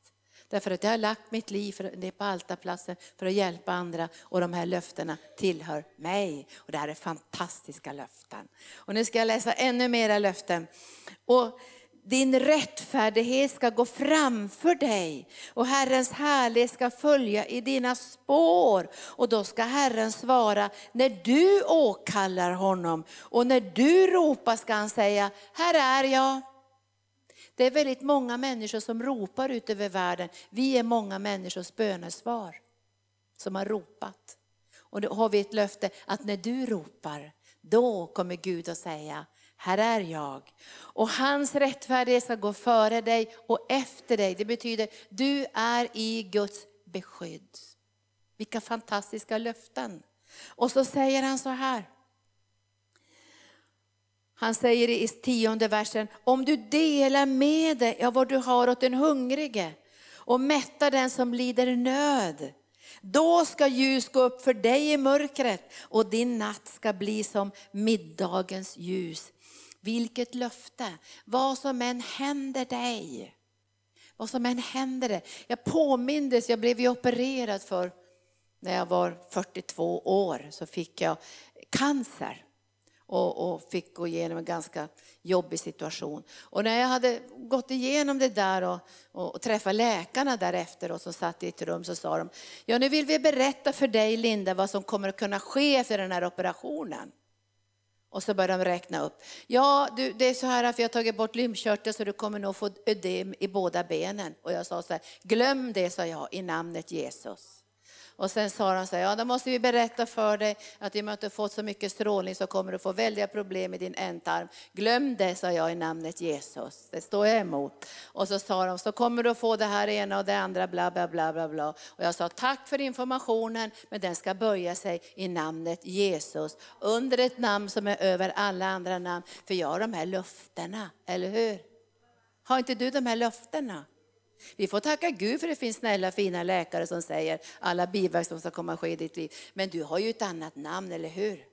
Därför att jag har lagt mitt liv för, det på altarplatsen för att hjälpa andra och de här löftena tillhör mig. Och det här är fantastiska löften. Och nu ska jag läsa ännu mera löften. Och din rättfärdighet ska gå framför dig och Herrens härlighet ska följa i dina spår. Och då ska Herren svara, när du åkallar honom och när du ropar ska han säga, här är jag. Det är väldigt många människor som ropar ut över världen. Vi är många människors bönesvar som har ropat. Och då har vi ett löfte att när du ropar, då kommer Gud att säga, här är jag. Och hans rättfärdighet ska gå före dig och efter dig. Det betyder, du är i Guds beskydd. Vilka fantastiska löften. Och så säger han så här. Han säger i tionde versen, om du delar med dig av vad du har åt den hungrige och mättar den som lider nöd. Då ska ljus gå upp för dig i mörkret och din natt ska bli som middagens ljus. Vilket löfte! Vad som än händer dig, vad som än händer dig. Jag påmindes, jag blev ju opererad för när jag var 42 år så fick jag cancer och, och, fick gå igenom en ganska jobbig situation. Och när jag hade gått igenom det där och, och, och träffat läkarna därefter och som satt i ett rum så sa de, ja nu vill vi berätta för dig Linda vad som kommer att kunna ske efter den här operationen. Och så började de räkna upp. Ja, du, det är så här att vi har tagit bort lymfkörteln så du kommer nog få ödem i båda benen. Och jag sa så här, glöm det sa jag i namnet Jesus. Och sen sa de så här, ja då måste vi berätta för dig att i och med att du fått så mycket strålning så kommer du få väldiga problem med din ändtarm. Glöm det, sa jag i namnet Jesus. Det står jag emot. Och så sa de, så kommer du få det här ena och det andra, bla bla bla bla bla. Och jag sa, tack för informationen, men den ska böja sig i namnet Jesus. Under ett namn som är över alla andra namn. För jag har de här löftena, eller hur? Har inte du de här löftena? Vi får tacka Gud för det finns snälla fina läkare som säger alla biverkningar som ska komma ske i ditt liv. Men du har ju ett annat namn, eller hur?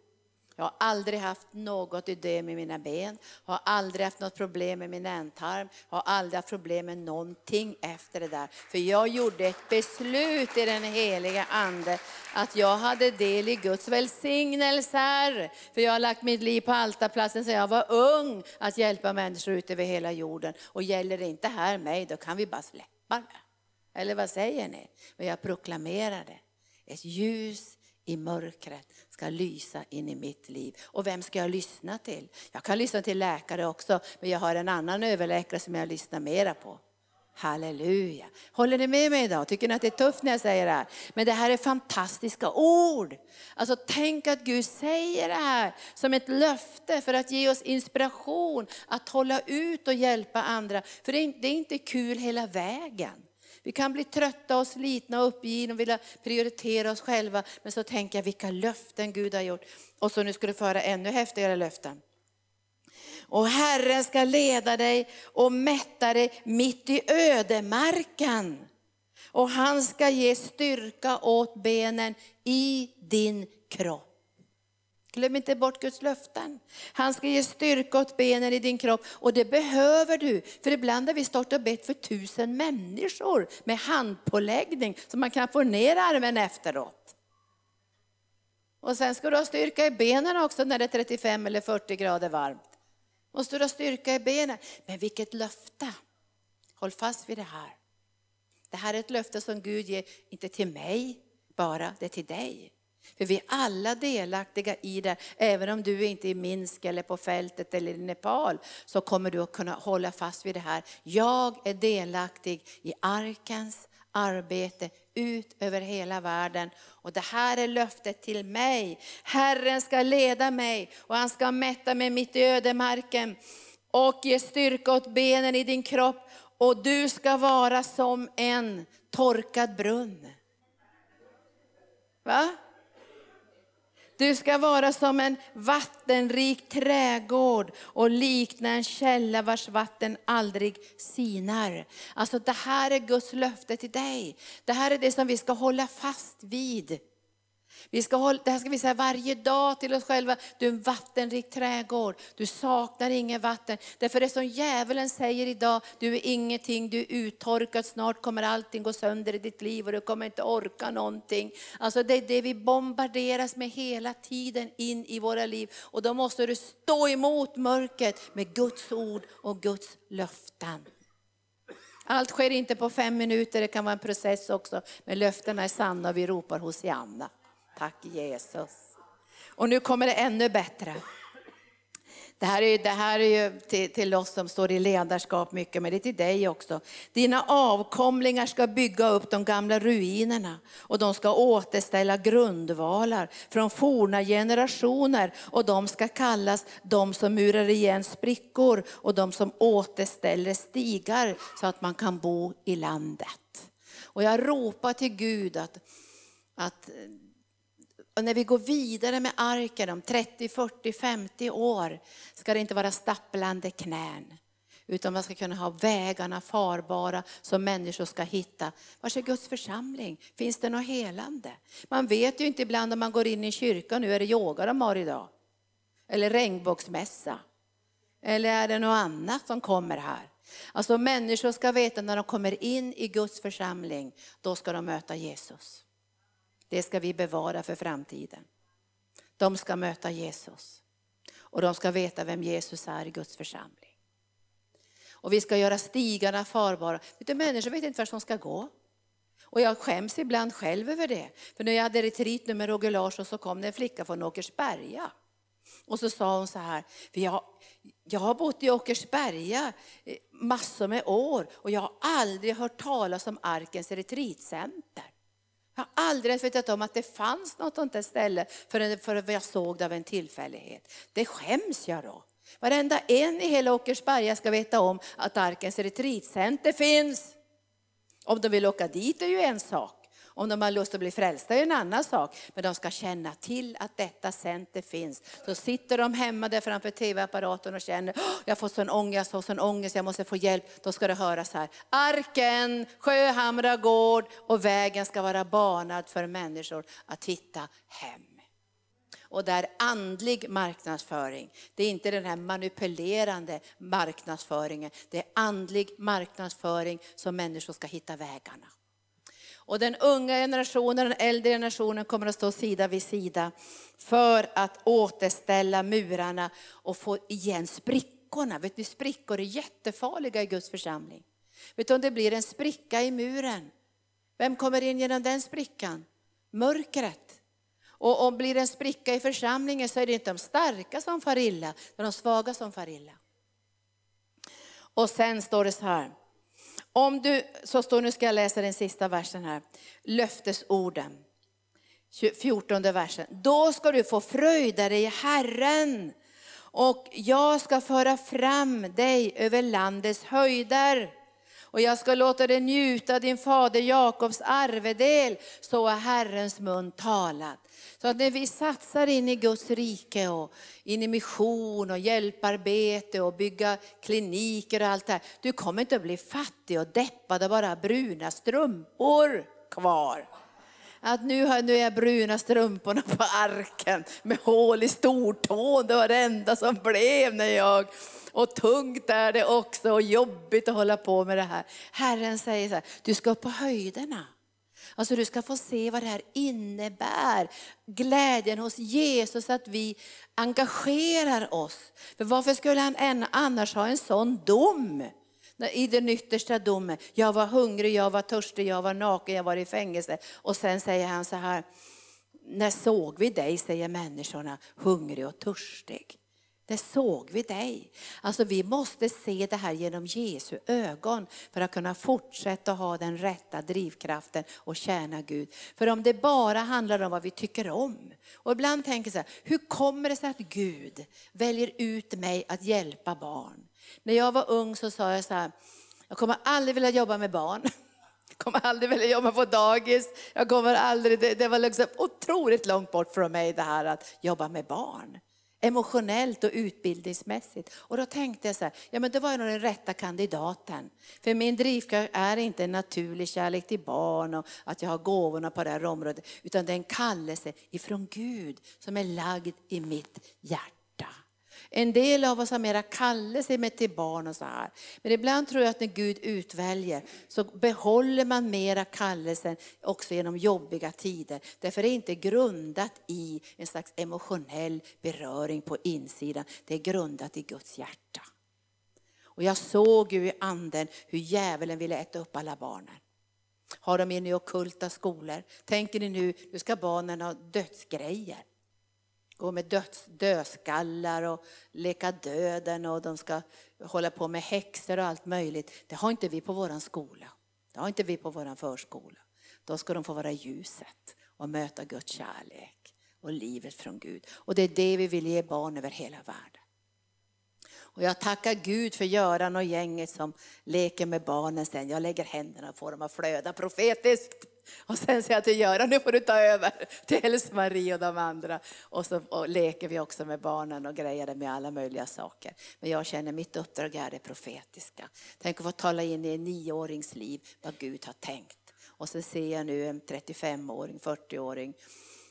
Jag har aldrig haft något ödem i mina ben, har aldrig haft något problem med min ändtarm, har aldrig haft problem med någonting efter det där. För jag gjorde ett beslut i den heliga Ande att jag hade del i Guds välsignelser. För jag har lagt mitt liv på altarplatsen sedan jag var ung att hjälpa människor ut över hela jorden. Och gäller det inte här mig, då kan vi bara släppa det. Eller vad säger ni? Men jag proklamerade ett ljus i mörkret ska lysa in i mitt liv. Och vem ska jag lyssna till? Jag kan lyssna till läkare också, men jag har en annan överläkare som jag lyssnar mera på. Halleluja. Håller ni med mig idag? Tycker ni att det är tufft när jag säger det här? Men det här är fantastiska ord. Alltså tänk att Gud säger det här som ett löfte för att ge oss inspiration att hålla ut och hjälpa andra. För det är inte kul hela vägen. Vi kan bli trötta och slitna och uppgivna och vilja prioritera oss själva. Men så tänker jag vilka löften Gud har gjort. Och så nu ska du föra ännu häftigare löften. Och Herren ska leda dig och mätta dig mitt i ödemarken. Och han ska ge styrka åt benen i din kropp. Glöm inte bort Guds löften. Han ska ge styrka åt benen i din kropp och det behöver du. För ibland har vi stått och bett för tusen människor med handpåläggning så man kan få ner armen efteråt. Och sen ska du ha styrka i benen också när det är 35 eller 40 grader varmt. Måste du ha styrka i benen. Men vilket löfte! Håll fast vid det här. Det här är ett löfte som Gud ger, inte till mig bara, det är till dig. För vi är alla delaktiga i det. Även om du inte är i Minsk eller på fältet eller i Nepal så kommer du att kunna hålla fast vid det här. Jag är delaktig i arkens arbete ut över hela världen. Och det här är löftet till mig. Herren ska leda mig och han ska mätta mig mitt i ödemarken och ge styrka åt benen i din kropp och du ska vara som en torkad brunn. Va? Du ska vara som en vattenrik trädgård och likna en källa vars vatten aldrig sinar. Alltså det här är Guds löfte till dig. Det här är det som vi ska hålla fast vid. Vi ska hålla, det här ska vi säga varje dag till oss själva. Du är en vattenrik trädgård. Du saknar inget vatten. Därför det som djävulen säger idag, du är ingenting, du är uttorkad, snart kommer allting gå sönder i ditt liv och du kommer inte orka någonting. Alltså det är det vi bombarderas med hela tiden in i våra liv. Och då måste du stå emot mörkret med Guds ord och Guds löften. Allt sker inte på fem minuter, det kan vara en process också. Men löftena är sanna och vi ropar Hosianna. Tack Jesus. Och nu kommer det ännu bättre. Det här är, det här är ju till, till oss som står i ledarskap mycket, men det är till dig också. Dina avkomlingar ska bygga upp de gamla ruinerna och de ska återställa grundvalar från forna generationer och de ska kallas de som murar igen sprickor och de som återställer stigar så att man kan bo i landet. Och jag ropar till Gud att, att och när vi går vidare med arken om 30, 40, 50 år ska det inte vara stapplande knän. Utan man ska kunna ha vägarna farbara som människor ska hitta. Var är Guds församling? Finns det något helande? Man vet ju inte ibland om man går in i kyrkan, nu är det yoga de har idag. Eller regnbågsmässa. Eller är det något annat som kommer här? Alltså människor ska veta när de kommer in i Guds församling, då ska de möta Jesus. Det ska vi bevara för framtiden. De ska möta Jesus. Och de ska veta vem Jesus är i Guds församling. Och vi ska göra stigarna farbara. Vet du, människor vet inte vart de ska gå. Och jag skäms ibland själv över det. För när jag hade retreat nu med Roger Larsson så kom det en flicka från Åkersberga. Och så sa hon så här, jag, jag har bott i Åkersberga massor med år och jag har aldrig hört talas om Arkens retreatcenter. Jag har aldrig vetat om att det fanns något sånt där ställe förrän, förrän jag såg det av en tillfällighet. Det skäms jag då. Varenda en i hela Åkersberga ska veta om att Arkens retreatcenter finns. Om de vill åka dit är ju en sak. Om de har lust att bli frälsta är en annan sak. Men de ska känna till att detta center finns. Så sitter de hemma där framför tv-apparaten och känner, jag får sån ångest, jag får sån ångest, jag måste få hjälp. Då ska det höras här, Arken, Sjöhamra gård och vägen ska vara banad för människor att hitta hem. Och det är andlig marknadsföring. Det är inte den här manipulerande marknadsföringen. Det är andlig marknadsföring som människor ska hitta vägarna. Och den unga generationen, den äldre generationen kommer att stå sida vid sida för att återställa murarna och få igen sprickorna. Vet ni, sprickor är jättefarliga i Guds församling. Vet du, om det blir en spricka i muren, vem kommer in genom den sprickan? Mörkret. Och om det blir en spricka i församlingen så är det inte de starka som far illa, det är de svaga som far illa. Och sen står det så här, om du, så står, nu ska jag läsa den sista versen här, löftesorden. 14 versen. Då ska du få fröjda dig i Herren och jag ska föra fram dig över landets höjder. Och jag ska låta dig njuta din fader Jakobs arvedel, så har Herrens mun talat. Så att när vi satsar in i Guds rike och in i mission och hjälparbete och bygga kliniker och allt det här. Du kommer inte att bli fattig och deppad och bara bruna strumpor kvar. Att nu har nu är jag bruna strumporna på arken med hål i stortån. Det var det enda som blev när jag och tungt är det också och jobbigt att hålla på med det här. Herren säger så här, du ska upp på höjderna. Alltså du ska få se vad det här innebär. Glädjen hos Jesus att vi engagerar oss. För varför skulle han annars ha en sån dom? I den yttersta domen. Jag var hungrig, jag var törstig, jag var naken, jag var i fängelse. Och sen säger han så här, när såg vi dig, säger människorna, hungrig och törstig. Där såg vi dig. Alltså vi måste se det här genom Jesu ögon för att kunna fortsätta ha den rätta drivkraften och tjäna Gud. För om det bara handlar om vad vi tycker om. Och ibland tänker jag så här, hur kommer det sig att Gud väljer ut mig att hjälpa barn? När jag var ung så sa jag så här, jag kommer aldrig vilja jobba med barn. [LAUGHS] Jag kommer aldrig vilja jobba på dagis. Jag kommer aldrig, det, det var liksom otroligt långt bort från mig det här att jobba med barn emotionellt och utbildningsmässigt. Och då tänkte jag så här, ja men det var ju nog den rätta kandidaten. För min drivkraft är inte en naturlig kärlek till barn och att jag har gåvorna på det här området, utan det är en kallelse ifrån Gud som är lagd i mitt hjärta. En del av oss har mera kallelse med till barn och så här. Men ibland tror jag att när Gud utväljer så behåller man mera kallelsen också genom jobbiga tider. Därför är det inte grundat i en slags emotionell beröring på insidan. Det är grundat i Guds hjärta. Och jag såg ju i anden hur djävulen ville äta upp alla barnen. Har de inne i okulta skolor. Tänker ni nu, nu ska barnen ha dödsgrejer gå med döds, dödskallar och leka döden och de ska hålla på med häxor och allt möjligt. Det har inte vi på vår skola. Det har inte vi på vår förskola. Då ska de få vara ljuset och möta Guds kärlek och livet från Gud. Och det är det vi vill ge barn över hela världen. Och jag tackar Gud för Göran och gänget som leker med barnen sen. Jag lägger händerna på dem att flöda profetiskt. Och sen säger jag till Göran, nu får du ta över till Else-Marie och de andra. Och så och leker vi också med barnen och grejer med alla möjliga saker. Men jag känner mitt uppdrag är det profetiska. Tänk att få tala in i en nioårings liv vad Gud har tänkt. Och så ser jag nu en 35-åring, 40-åring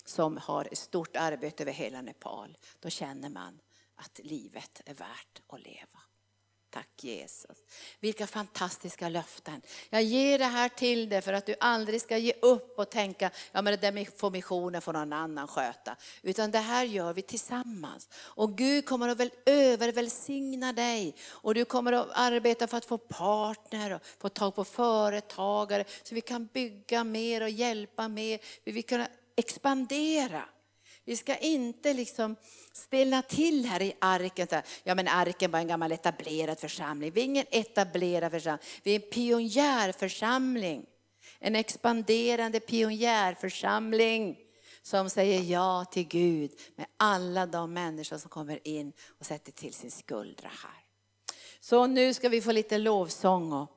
som har ett stort arbete över hela Nepal. Då känner man att livet är värt att leva. Tack Jesus. Vilka fantastiska löften. Jag ger det här till dig för att du aldrig ska ge upp och tänka, ja men det där får missionen får någon annan sköta. Utan det här gör vi tillsammans. Och Gud kommer att övervälsigna dig. Och du kommer att arbeta för att få partner och få tag på företagare. Så vi kan bygga mer och hjälpa mer. Vi kan expandera. Vi ska inte liksom ställa till här i arken. Ja men arken var en gammal etablerad församling. Vi är ingen etablerad församling. Vi är en pionjärförsamling. En expanderande pionjärförsamling som säger ja till Gud med alla de människor som kommer in och sätter till sin skuldra här. Så nu ska vi få lite lovsång och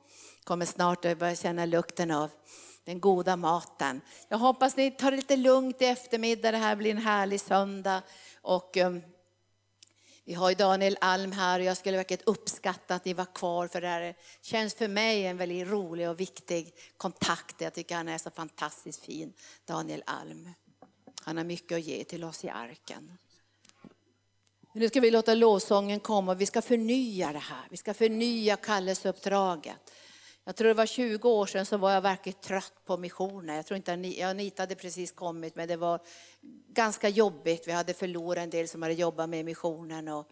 kommer snart att börja känna lukten av den goda maten. Jag hoppas ni tar det lite lugnt i eftermiddag, det här blir en härlig söndag. Och, um, vi har ju Daniel Alm här och jag skulle verkligen uppskatta att ni var kvar för det här känns för mig en väldigt rolig och viktig kontakt. Jag tycker han är så fantastiskt fin, Daniel Alm. Han har mycket att ge till oss i arken. Nu ska vi låta lovsången komma och vi ska förnya det här. Vi ska förnya kallelseuppdraget. Jag tror det var 20 år sedan så var jag verkligen trött på missionen. Jag tror inte Anita hade precis kommit men det var ganska jobbigt. Vi hade förlorat en del som hade jobbat med missionen. Och,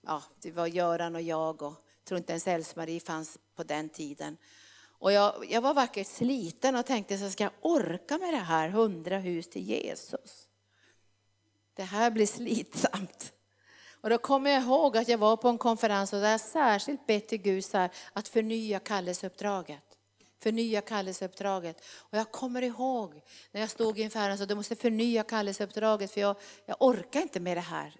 ja, det var Göran och jag och jag tror inte ens Else-Marie fanns på den tiden. Och jag, jag var verkligen sliten och tänkte, så ska jag orka med det här, hundra hus till Jesus? Det här blir slitsamt. Och då kommer jag ihåg att jag var på en konferens och där jag särskilt bett till Gud så här, att förnya kallelseuppdraget. Förnya kallelseuppdraget. Och jag kommer ihåg när jag stod inför Herren och sa, du måste förnya kallelseuppdraget för jag, jag orkar inte med det här.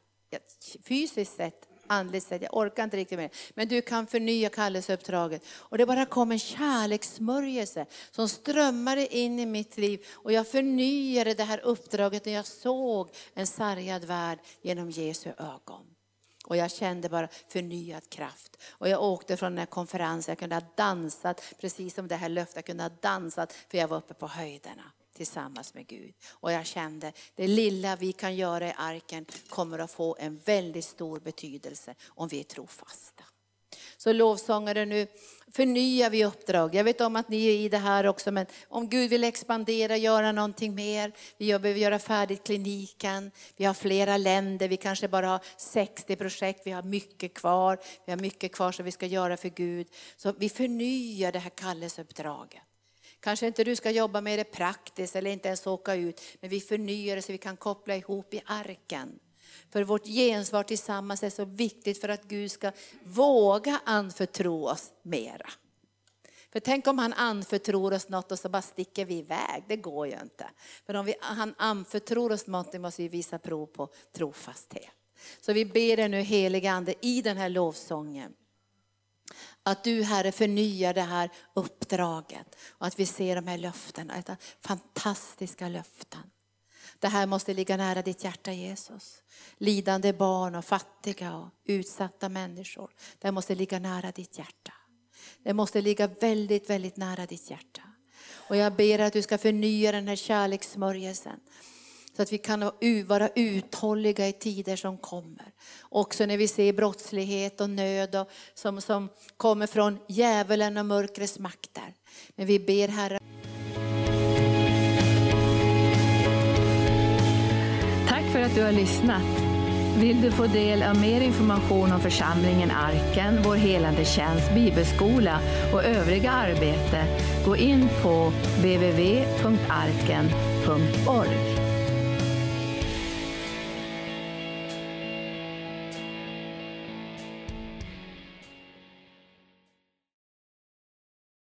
Fysiskt sett, andligt sätt, jag orkar inte riktigt med det. Men du kan förnya kallelseuppdraget. Och det bara kom en kärlekssmörjelse som strömmade in i mitt liv. Och jag förnyade det här uppdraget när jag såg en sargad värld genom Jesu ögon. Och jag kände bara förnyad kraft. Och jag åkte från den här konferensen, jag kunde ha dansat, precis som det här löftet, jag kunde ha dansat för jag var uppe på höjderna tillsammans med Gud. Och jag kände, det lilla vi kan göra i arken kommer att få en väldigt stor betydelse om vi är trofasta. Så lovsångare nu förnyar vi uppdrag. Jag vet om att ni är i det här också, men om Gud vill expandera, göra någonting mer. Vi behöver göra färdigt kliniken. Vi har flera länder, vi kanske bara har 60 projekt, vi har mycket kvar. Vi har mycket kvar som vi ska göra för Gud. Så vi förnyar det här kallelseuppdraget. Kanske inte du ska jobba med det praktiskt eller inte ens åka ut, men vi förnyar det så vi kan koppla ihop i arken. För vårt gensvar tillsammans är så viktigt för att Gud ska våga anförtro oss mera. För tänk om han anförtror oss något och så bara sticker vi iväg, det går ju inte. Men om vi, han anförtror oss något måste vi visa prov på trofasthet. Så vi ber dig nu helige Ande i den här lovsången. Att du Herre förnyar det här uppdraget och att vi ser de här löftena, fantastiska löften. Det här måste ligga nära ditt hjärta Jesus. Lidande barn och fattiga och utsatta människor. Det här måste ligga nära ditt hjärta. Det måste ligga väldigt, väldigt nära ditt hjärta. Och jag ber att du ska förnya den här kärlekssmörjelsen. Så att vi kan vara uthålliga i tider som kommer. Också när vi ser brottslighet och nöd och som, som kommer från djävulen och mörkrets makter. Men vi ber Herre. Tack för att du har lyssnat. Vill du få del av mer information om församlingen Arken, vår helande tjänst, bibelskola och övriga arbete, gå in på www.arken.org.